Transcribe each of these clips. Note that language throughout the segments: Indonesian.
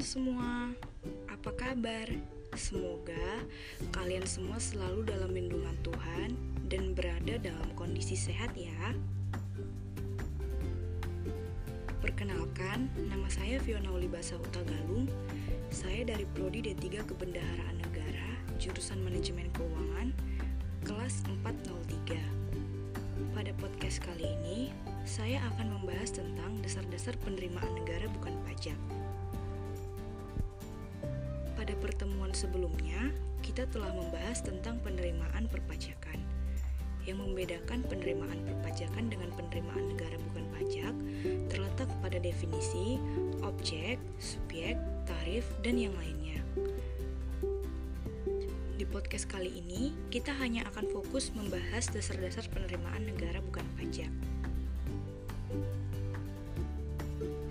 semua, apa kabar? Semoga kalian semua selalu dalam lindungan Tuhan dan berada dalam kondisi sehat ya. Perkenalkan, nama saya Fiona Ulibasa Utagalung. Saya dari Prodi D3 Kebendaharaan Negara, jurusan Manajemen Keuangan, kelas 403. Pada podcast kali ini, saya akan membahas tentang dasar-dasar penerimaan negara bukan pajak. Pada pertemuan sebelumnya, kita telah membahas tentang penerimaan perpajakan. Yang membedakan penerimaan perpajakan dengan penerimaan negara bukan pajak terletak pada definisi, objek, subjek, tarif, dan yang lainnya. Di podcast kali ini, kita hanya akan fokus membahas dasar-dasar penerimaan negara bukan pajak.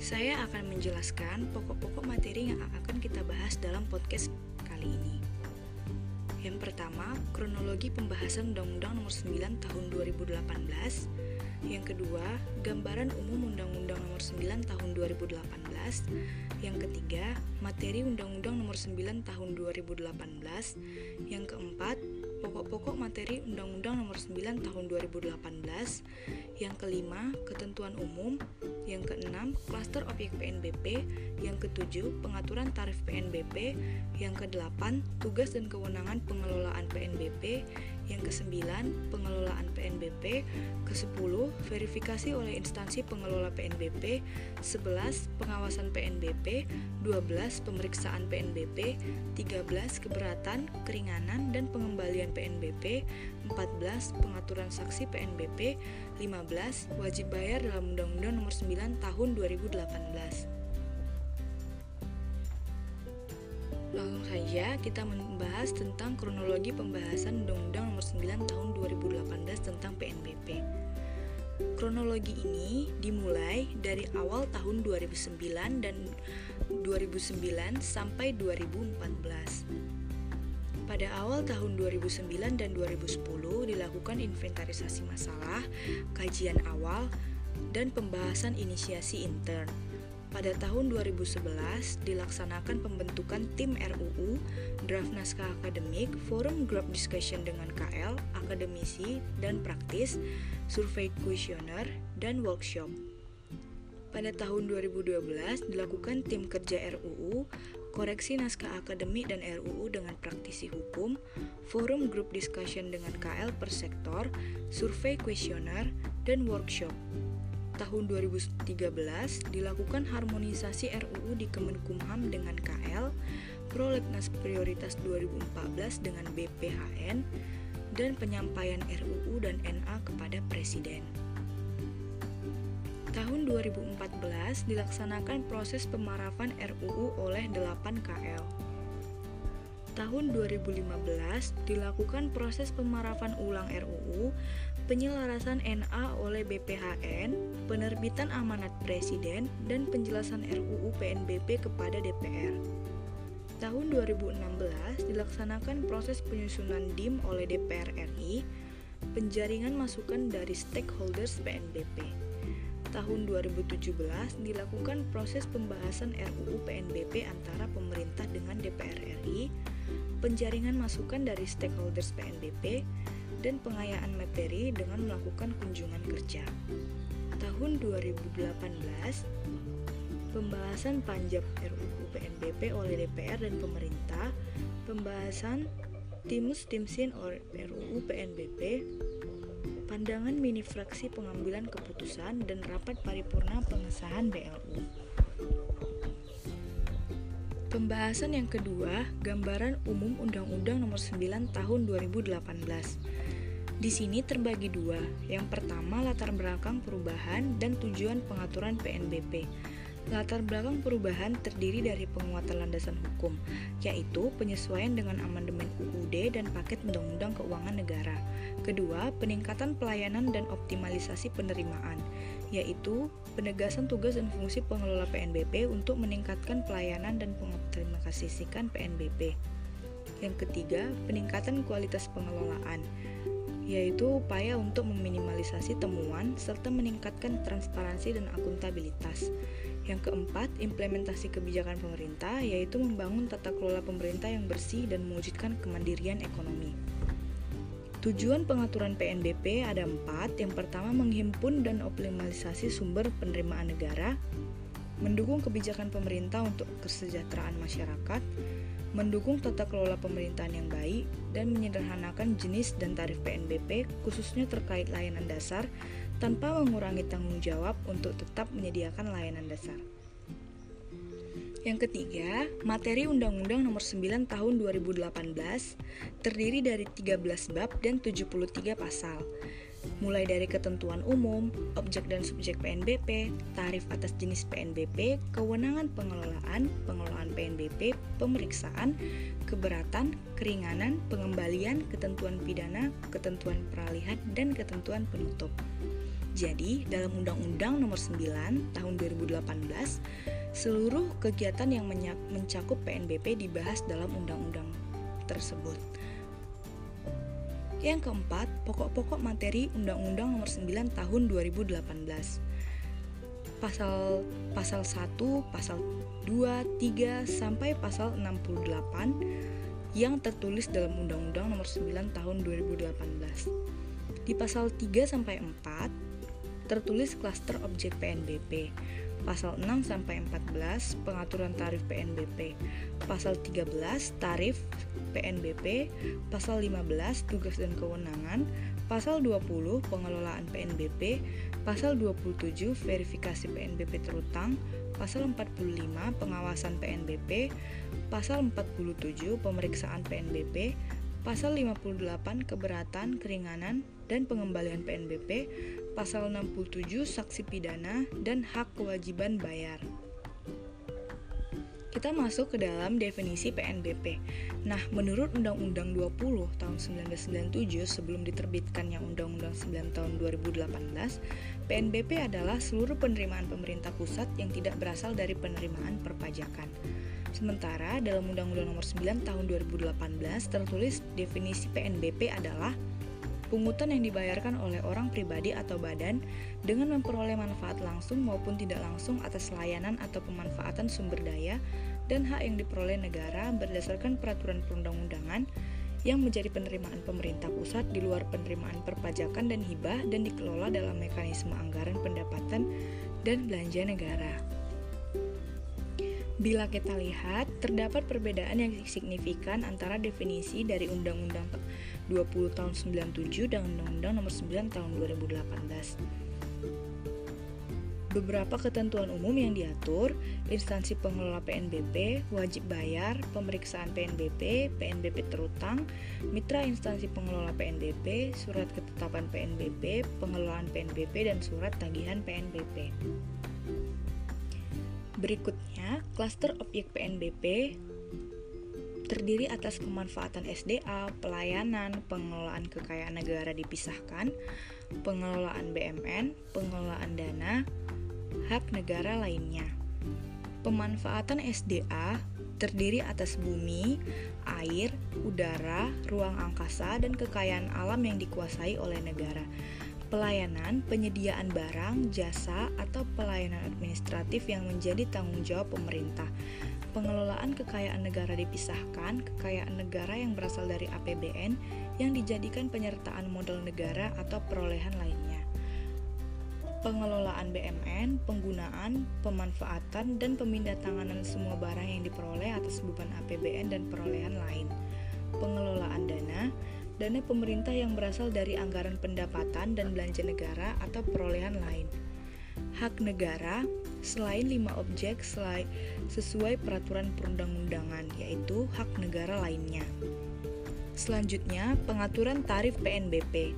Saya akan menjelaskan pokok-pokok materi yang akan kita bahas dalam podcast kali ini. Yang pertama, kronologi pembahasan Undang-Undang Nomor 9 Tahun 2018. Yang kedua, gambaran umum Undang-Undang Nomor 9 Tahun 2018. Yang ketiga, materi Undang-Undang Nomor 9 Tahun 2018. Yang keempat, pokok-pokok materi Undang-Undang Nomor 9 Tahun 2018. Yang kelima, ketentuan umum. Yang keenam, klaster objek PNBP. Yang ketujuh, pengaturan tarif PNBP. Yang kedelapan, tugas dan kewenangan pengelolaan PNBP. Yang kesembilan, pengelolaan PNBP. Kesepuluh, verifikasi oleh instansi pengelola PNBP. Sebelas, pengawasan PNBP. Dua belas, pemeriksaan PNBP. Tiga belas, keberatan, keringanan, dan pengembalian PNBP. 14. Pengaturan saksi PNBP 15. Wajib bayar dalam Undang-Undang Nomor 9 Tahun 2018 Langsung saja kita membahas tentang kronologi pembahasan Undang-Undang Nomor 9 Tahun 2018 tentang PNBP. Kronologi ini dimulai dari awal tahun 2009 dan 2009 sampai 2014. Pada awal tahun 2009 dan 2010 dilakukan inventarisasi masalah, kajian awal, dan pembahasan inisiasi intern. Pada tahun 2011 dilaksanakan pembentukan tim RUU, draft naskah akademik, forum group discussion dengan KL, akademisi, dan praktis, survei kuesioner, dan workshop. Pada tahun 2012 dilakukan tim kerja RUU, koreksi naskah akademik dan RUU dengan praktisi hukum, forum group discussion dengan KL per sektor, survei kuesioner, dan workshop. Tahun 2013 dilakukan harmonisasi RUU di Kemenkumham dengan KL, prolegnas prioritas 2014 dengan BPHN, dan penyampaian RUU dan NA kepada Presiden. Tahun 2014 dilaksanakan proses pemarapan RUU oleh 8 KL. Tahun 2015 dilakukan proses pemarapan ulang RUU, penyelarasan NA oleh BPHN, penerbitan amanat Presiden, dan penjelasan RUU PNBP kepada DPR. Tahun 2016 dilaksanakan proses penyusunan DIM oleh DPR RI, penjaringan masukan dari stakeholders PNBP tahun 2017 dilakukan proses pembahasan RUU PNBP antara pemerintah dengan DPR RI, penjaringan masukan dari stakeholders PNBP, dan pengayaan materi dengan melakukan kunjungan kerja. Tahun 2018, pembahasan panjang RUU PNBP oleh DPR dan pemerintah, pembahasan Timus Timsin RUU PNBP, pandangan mini fraksi pengambilan keputusan dan rapat paripurna pengesahan BLU. Pembahasan yang kedua, gambaran umum Undang-Undang Nomor 9 Tahun 2018. Di sini terbagi dua. Yang pertama, latar belakang perubahan dan tujuan pengaturan PNBP. Latar belakang perubahan terdiri dari penguatan landasan hukum, yaitu penyesuaian dengan amandemen UUD dan paket Undang-Undang Keuangan Negara. Kedua, peningkatan pelayanan dan optimalisasi penerimaan, yaitu penegasan tugas dan fungsi pengelola PNBP untuk meningkatkan pelayanan dan mengoptimalisasikan PNBP. Yang ketiga, peningkatan kualitas pengelolaan, yaitu upaya untuk meminimalisasi temuan serta meningkatkan transparansi dan akuntabilitas. Yang keempat, implementasi kebijakan pemerintah, yaitu membangun tata kelola pemerintah yang bersih dan mewujudkan kemandirian ekonomi. Tujuan pengaturan PNBP ada empat. Yang pertama, menghimpun dan optimalisasi sumber penerimaan negara, mendukung kebijakan pemerintah untuk kesejahteraan masyarakat, mendukung tata kelola pemerintahan yang baik, dan menyederhanakan jenis dan tarif PNBP, khususnya terkait layanan dasar, tanpa mengurangi tanggung jawab untuk tetap menyediakan layanan dasar. Yang ketiga, materi Undang-Undang Nomor 9 Tahun 2018 terdiri dari 13 bab dan 73 pasal. Mulai dari ketentuan umum, objek dan subjek PNBP, tarif atas jenis PNBP, kewenangan pengelolaan, pengelolaan PNBP, pemeriksaan, keberatan, keringanan, pengembalian, ketentuan pidana, ketentuan peralihan, dan ketentuan penutup. Jadi, dalam Undang-Undang Nomor 9 Tahun 2018, seluruh kegiatan yang mencakup PNBP dibahas dalam undang-undang tersebut. Yang keempat, pokok-pokok materi Undang-Undang Nomor 9 Tahun 2018. Pasal pasal 1, pasal 2, 3 sampai pasal 68 yang tertulis dalam Undang-Undang Nomor 9 Tahun 2018. Di pasal 3 sampai 4 tertulis klaster objek PNBP. Pasal 6 sampai 14 pengaturan tarif PNBP. Pasal 13 tarif PNBP, pasal 15 tugas dan kewenangan, pasal 20 pengelolaan PNBP, pasal 27 verifikasi PNBP terutang, pasal 45 pengawasan PNBP, pasal 47 pemeriksaan PNBP, pasal 58 keberatan, keringanan, dan pengembalian PNBP, pasal 67 saksi pidana dan hak kewajiban bayar. Kita masuk ke dalam definisi PNBP. Nah, menurut Undang-Undang 20 tahun 1997 sebelum diterbitkannya Undang-Undang 9 tahun 2018, PNBP adalah seluruh penerimaan pemerintah pusat yang tidak berasal dari penerimaan perpajakan. Sementara dalam Undang-Undang Nomor 9 tahun 2018 tertulis definisi PNBP adalah pungutan yang dibayarkan oleh orang pribadi atau badan dengan memperoleh manfaat langsung maupun tidak langsung atas layanan atau pemanfaatan sumber daya dan hak yang diperoleh negara berdasarkan peraturan perundang-undangan yang menjadi penerimaan pemerintah pusat di luar penerimaan perpajakan dan hibah dan dikelola dalam mekanisme anggaran pendapatan dan belanja negara. Bila kita lihat, terdapat perbedaan yang signifikan antara definisi dari Undang-Undang 20 tahun 97 dan Undang-Undang Nomor 9 tahun 2018. Beberapa ketentuan umum yang diatur, instansi pengelola PNBP, wajib bayar, pemeriksaan PNBP, PNBP terutang, mitra instansi pengelola PNBP, surat ketetapan PNBP, pengelolaan PNBP, dan surat tagihan PNBP. Berikutnya, klaster objek PNBP terdiri atas pemanfaatan SDA, pelayanan, pengelolaan kekayaan negara dipisahkan, pengelolaan BMN, pengelolaan dana, hak negara lainnya. Pemanfaatan SDA terdiri atas bumi, air, udara, ruang angkasa, dan kekayaan alam yang dikuasai oleh negara pelayanan, penyediaan barang, jasa, atau pelayanan administratif yang menjadi tanggung jawab pemerintah. Pengelolaan kekayaan negara dipisahkan, kekayaan negara yang berasal dari APBN yang dijadikan penyertaan modal negara atau perolehan lainnya. Pengelolaan BMN, penggunaan, pemanfaatan, dan pemindah tanganan semua barang yang diperoleh atas beban APBN dan perolehan lain. Pengelolaan dana, dana pemerintah yang berasal dari anggaran pendapatan dan belanja negara atau perolehan lain. Hak negara selain lima objek selain sesuai peraturan perundang-undangan, yaitu hak negara lainnya. Selanjutnya, pengaturan tarif PNBP.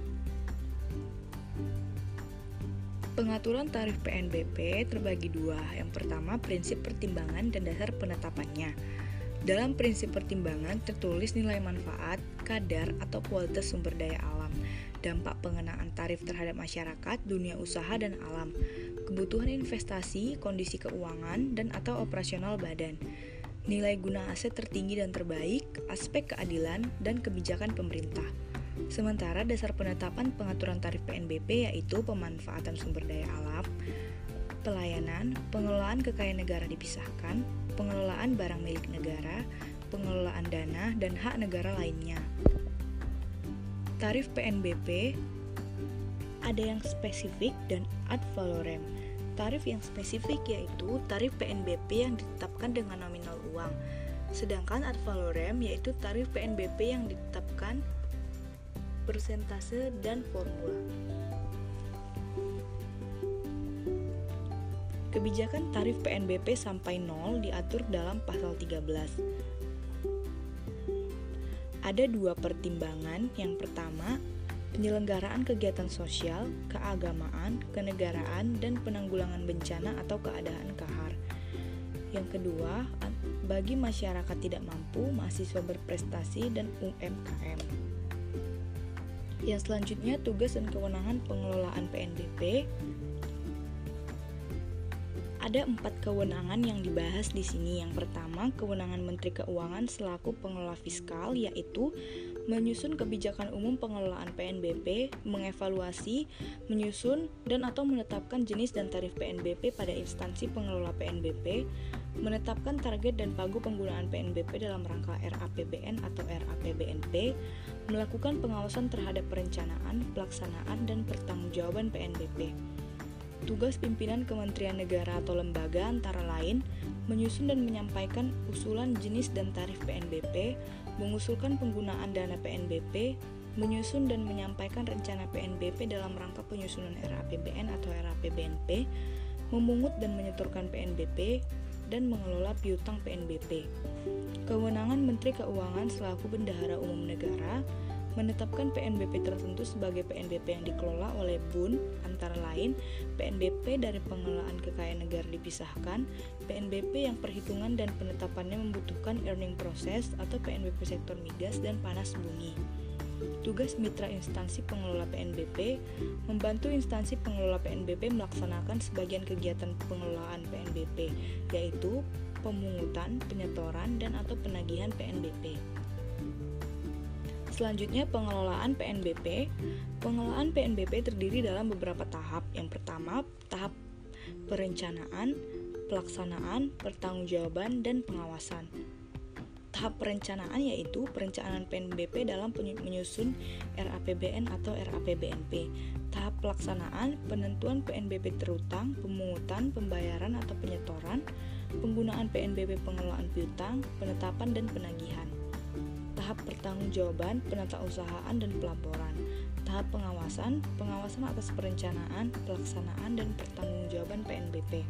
Pengaturan tarif PNBP terbagi dua. Yang pertama, prinsip pertimbangan dan dasar penetapannya. Dalam prinsip pertimbangan tertulis nilai manfaat, kadar, atau kualitas sumber daya alam, dampak pengenaan tarif terhadap masyarakat, dunia usaha, dan alam, kebutuhan investasi, kondisi keuangan, dan atau operasional badan, nilai guna aset tertinggi dan terbaik, aspek keadilan, dan kebijakan pemerintah. Sementara dasar penetapan pengaturan tarif PNBP yaitu pemanfaatan sumber daya alam, pelayanan, pengelolaan kekayaan negara dipisahkan, pengelolaan barang milik negara, pengelolaan dana, dan hak negara lainnya. Tarif PNBP ada yang spesifik dan ad valorem. Tarif yang spesifik yaitu tarif PNBP yang ditetapkan dengan nominal uang. Sedangkan ad valorem yaitu tarif PNBP yang ditetapkan persentase dan formula. Kebijakan tarif PNBP sampai nol diatur dalam pasal 13. Ada dua pertimbangan. Yang pertama, penyelenggaraan kegiatan sosial, keagamaan, kenegaraan, dan penanggulangan bencana atau keadaan kahar. Yang kedua, bagi masyarakat tidak mampu, mahasiswa berprestasi, dan UMKM. Yang selanjutnya, tugas dan kewenangan pengelolaan PNBP ada empat kewenangan yang dibahas di sini. Yang pertama, kewenangan Menteri Keuangan selaku pengelola fiskal, yaitu menyusun kebijakan umum pengelolaan PNBP, mengevaluasi, menyusun, dan atau menetapkan jenis dan tarif PNBP pada instansi pengelola PNBP, menetapkan target dan pagu penggunaan PNBP dalam rangka RAPBN atau RAPBNP, melakukan pengawasan terhadap perencanaan, pelaksanaan, dan pertanggungjawaban PNBP. Tugas pimpinan Kementerian Negara atau lembaga antara lain menyusun dan menyampaikan usulan jenis dan tarif PNBP, mengusulkan penggunaan dana PNBP, menyusun dan menyampaikan rencana PNBP dalam rangka penyusunan RAPBN atau RAPBNP, memungut dan menyetorkan PNBP, dan mengelola piutang PNBP. Kewenangan Menteri Keuangan selaku Bendahara Umum Negara menetapkan PNBP tertentu sebagai PNBP yang dikelola oleh BUN antara lain PNBP dari pengelolaan kekayaan negara dipisahkan, PNBP yang perhitungan dan penetapannya membutuhkan earning process atau PNBP sektor migas dan panas bumi. Tugas mitra instansi pengelola PNBP membantu instansi pengelola PNBP melaksanakan sebagian kegiatan pengelolaan PNBP, yaitu pemungutan, penyetoran, dan atau penagihan PNBP. Selanjutnya pengelolaan PNBP. Pengelolaan PNBP terdiri dalam beberapa tahap. Yang pertama, tahap perencanaan, pelaksanaan, pertanggungjawaban, dan pengawasan. Tahap perencanaan yaitu perencanaan PNBP dalam menyusun RAPBN atau RAPBNP. Tahap pelaksanaan, penentuan PNBP terutang, pemungutan, pembayaran atau penyetoran, penggunaan PNBP pengelolaan piutang, penetapan dan penagihan tahap pertanggungjawaban, penatausahaan, dan pelaporan. Tahap pengawasan, pengawasan atas perencanaan, pelaksanaan, dan pertanggungjawaban PNBP.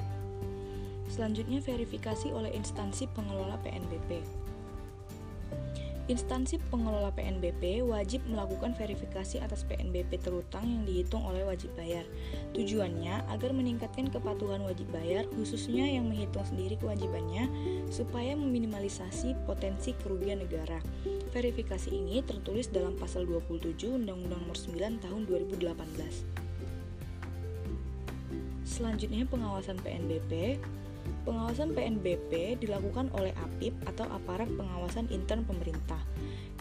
Selanjutnya verifikasi oleh instansi pengelola PNBP. Instansi pengelola PNBP wajib melakukan verifikasi atas PNBP terutang yang dihitung oleh wajib bayar. Tujuannya agar meningkatkan kepatuhan wajib bayar, khususnya yang menghitung sendiri kewajibannya, supaya meminimalisasi potensi kerugian negara. Verifikasi ini tertulis dalam pasal 27 Undang-Undang Nomor 9 Tahun 2018. Selanjutnya pengawasan PNBP Pengawasan PNBP dilakukan oleh APIP atau Aparat Pengawasan Intern Pemerintah.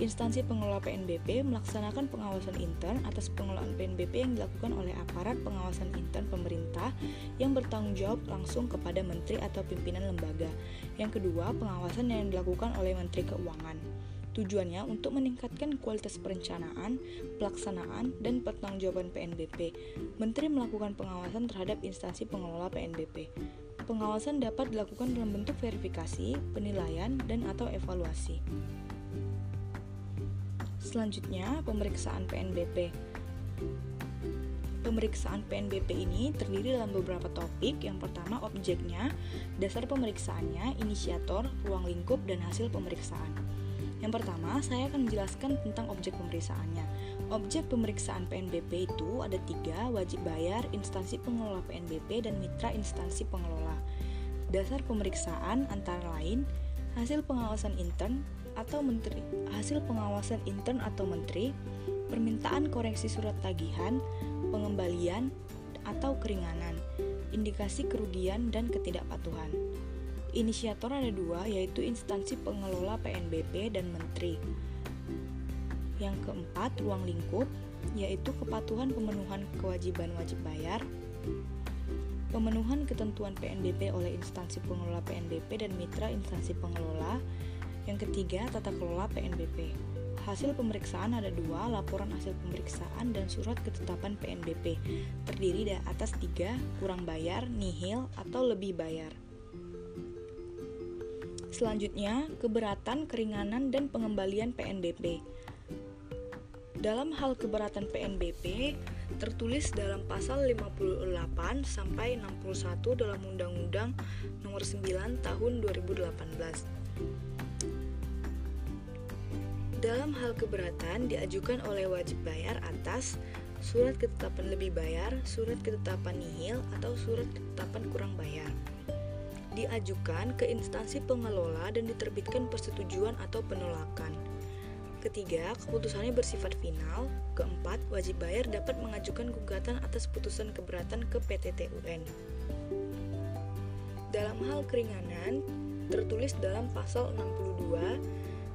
Instansi pengelola PNBP melaksanakan pengawasan intern atas pengelolaan PNBP yang dilakukan oleh aparat pengawasan intern pemerintah yang bertanggung jawab langsung kepada menteri atau pimpinan lembaga. Yang kedua, pengawasan yang dilakukan oleh Menteri Keuangan. Tujuannya untuk meningkatkan kualitas perencanaan, pelaksanaan, dan pertanggungjawaban PNBP. Menteri melakukan pengawasan terhadap instansi pengelola PNBP. Pengawasan dapat dilakukan dalam bentuk verifikasi, penilaian, dan atau evaluasi. Selanjutnya, pemeriksaan PNBP. Pemeriksaan PNBP ini terdiri dalam beberapa topik. Yang pertama, objeknya, dasar pemeriksaannya, inisiator, ruang lingkup, dan hasil pemeriksaan. Yang pertama, saya akan menjelaskan tentang objek pemeriksaannya. Objek pemeriksaan PNBP itu ada tiga, wajib bayar, instansi pengelola PNBP, dan mitra instansi pengelola. Dasar pemeriksaan antara lain hasil pengawasan intern atau menteri, hasil pengawasan intern atau menteri, permintaan koreksi surat tagihan, pengembalian atau keringanan, indikasi kerugian dan ketidakpatuhan. Inisiator ada dua, yaitu instansi pengelola PNBP dan menteri. Yang keempat, ruang lingkup, yaitu kepatuhan pemenuhan kewajiban wajib bayar. pemenuhan ketentuan PNBP oleh instansi pengelola PNBP dan mitra instansi pengelola. Yang ketiga, tata kelola PNBP. Hasil pemeriksaan ada dua, laporan hasil pemeriksaan dan surat ketetapan PNBP. Terdiri dari atas tiga, kurang bayar, nihil, atau lebih bayar. Selanjutnya, keberatan, keringanan, dan pengembalian PNBP. Dalam hal keberatan PNBP, tertulis dalam pasal 58 sampai 61 dalam Undang-Undang Nomor 9 Tahun 2018. Dalam hal keberatan diajukan oleh wajib bayar atas surat ketetapan lebih bayar, surat ketetapan nihil, atau surat ketetapan kurang bayar. Diajukan ke instansi pengelola dan diterbitkan persetujuan atau penolakan. Ketiga, keputusannya bersifat final. Keempat, wajib bayar dapat mengajukan gugatan atas putusan keberatan ke PTTUN. Dalam hal keringanan, tertulis dalam pasal 62,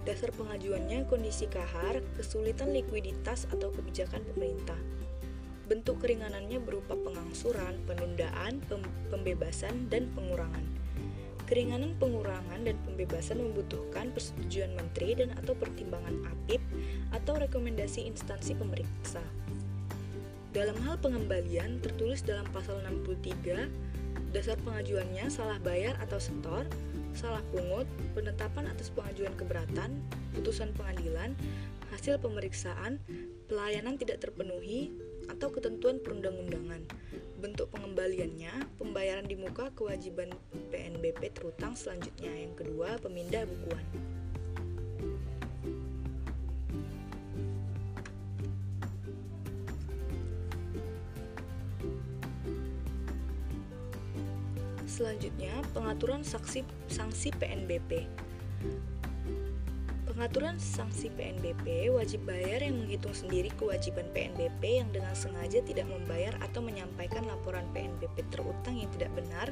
dasar pengajuannya kondisi kahar, kesulitan likuiditas atau kebijakan pemerintah. Bentuk keringanannya berupa pengangsuran, penundaan, pembebasan, dan pengurangan. Keringanan pengurangan dan pembebasan membutuhkan persetujuan menteri dan atau pertimbangan APIP atau rekomendasi instansi pemeriksa. Dalam hal pengembalian tertulis dalam pasal 63 dasar pengajuannya salah bayar atau setor, salah pungut, penetapan atas pengajuan keberatan, putusan pengadilan, hasil pemeriksaan, pelayanan tidak terpenuhi, atau ketentuan perundang-undangan. Bentuk pengembaliannya, pembayaran di muka kewajiban PNBP terutang selanjutnya. Yang kedua, pemindah bukuan. Selanjutnya, pengaturan saksi sanksi PNBP. Pengaturan sanksi PNBP, wajib bayar yang menghitung sendiri kewajiban PNBP yang dengan sengaja tidak membayar atau menyampaikan laporan PNBP terutang yang tidak benar,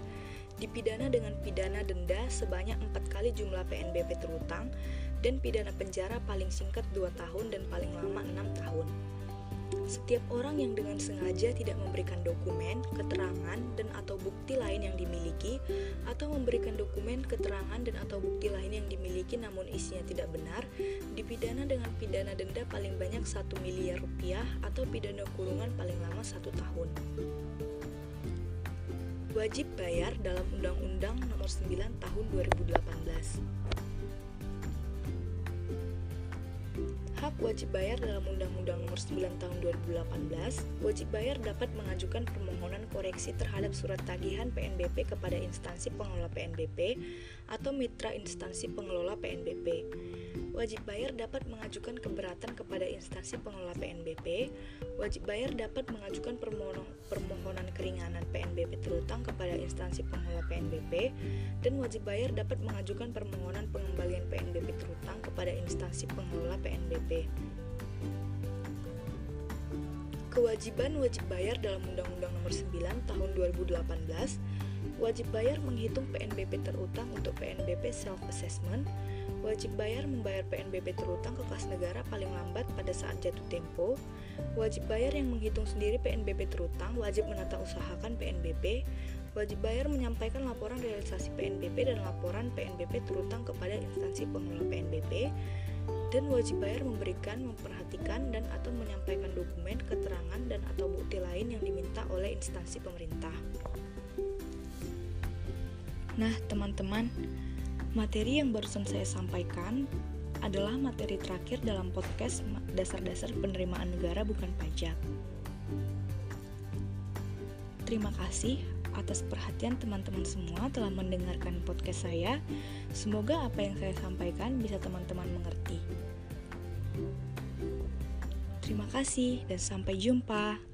dipidana dengan pidana denda sebanyak empat kali jumlah PNBP terutang, dan pidana penjara paling singkat 2 tahun dan paling lama 6 tahun. Setiap orang yang dengan sengaja tidak memberikan dokumen, keterangan, dan atau bukti lain yang dimiliki, atau memberikan dokumen, keterangan, dan atau bukti lain yang dimiliki namun isinya tidak benar, dipidana dengan pidana denda paling banyak 1 miliar rupiah atau pidana kurungan paling lama satu tahun. Wajib bayar dalam Undang-Undang Nomor 9 Tahun 2018. Wajib bayar dalam Undang-Undang Nomor 9 Tahun 2018, wajib bayar dapat mengajukan permohonan koreksi terhadap surat tagihan PNBP kepada instansi pengelola PNBP atau mitra instansi pengelola PNBP. Wajib bayar dapat mengajukan keberatan kepada instansi pengelola PNBP. Wajib bayar dapat mengajukan permohonan keringanan PNBP terutang kepada instansi pengelola PNBP dan wajib bayar dapat mengajukan permohonan pengembalian PNBP terutang kepada instansi pengelola PNBP. Kewajiban wajib bayar dalam Undang-Undang Nomor 9 Tahun 2018 Wajib bayar menghitung PNBP terutang untuk PNBP self assessment. Wajib bayar membayar PNBP terutang ke kas negara paling lambat pada saat jatuh tempo. Wajib bayar yang menghitung sendiri PNBP terutang wajib menata usahakan PNBP. Wajib bayar menyampaikan laporan realisasi PNBP dan laporan PNBP terutang kepada instansi pengelola PNBP dan wajib bayar memberikan, memperhatikan, dan atau menyampaikan dokumen, keterangan, dan atau bukti lain yang diminta oleh instansi pemerintah. Nah, teman-teman, materi yang barusan saya sampaikan adalah materi terakhir dalam podcast Dasar-dasar Penerimaan Negara Bukan Pajak. Terima kasih atas perhatian teman-teman semua telah mendengarkan podcast saya. Semoga apa yang saya sampaikan bisa teman-teman mengerti. Terima kasih dan sampai jumpa.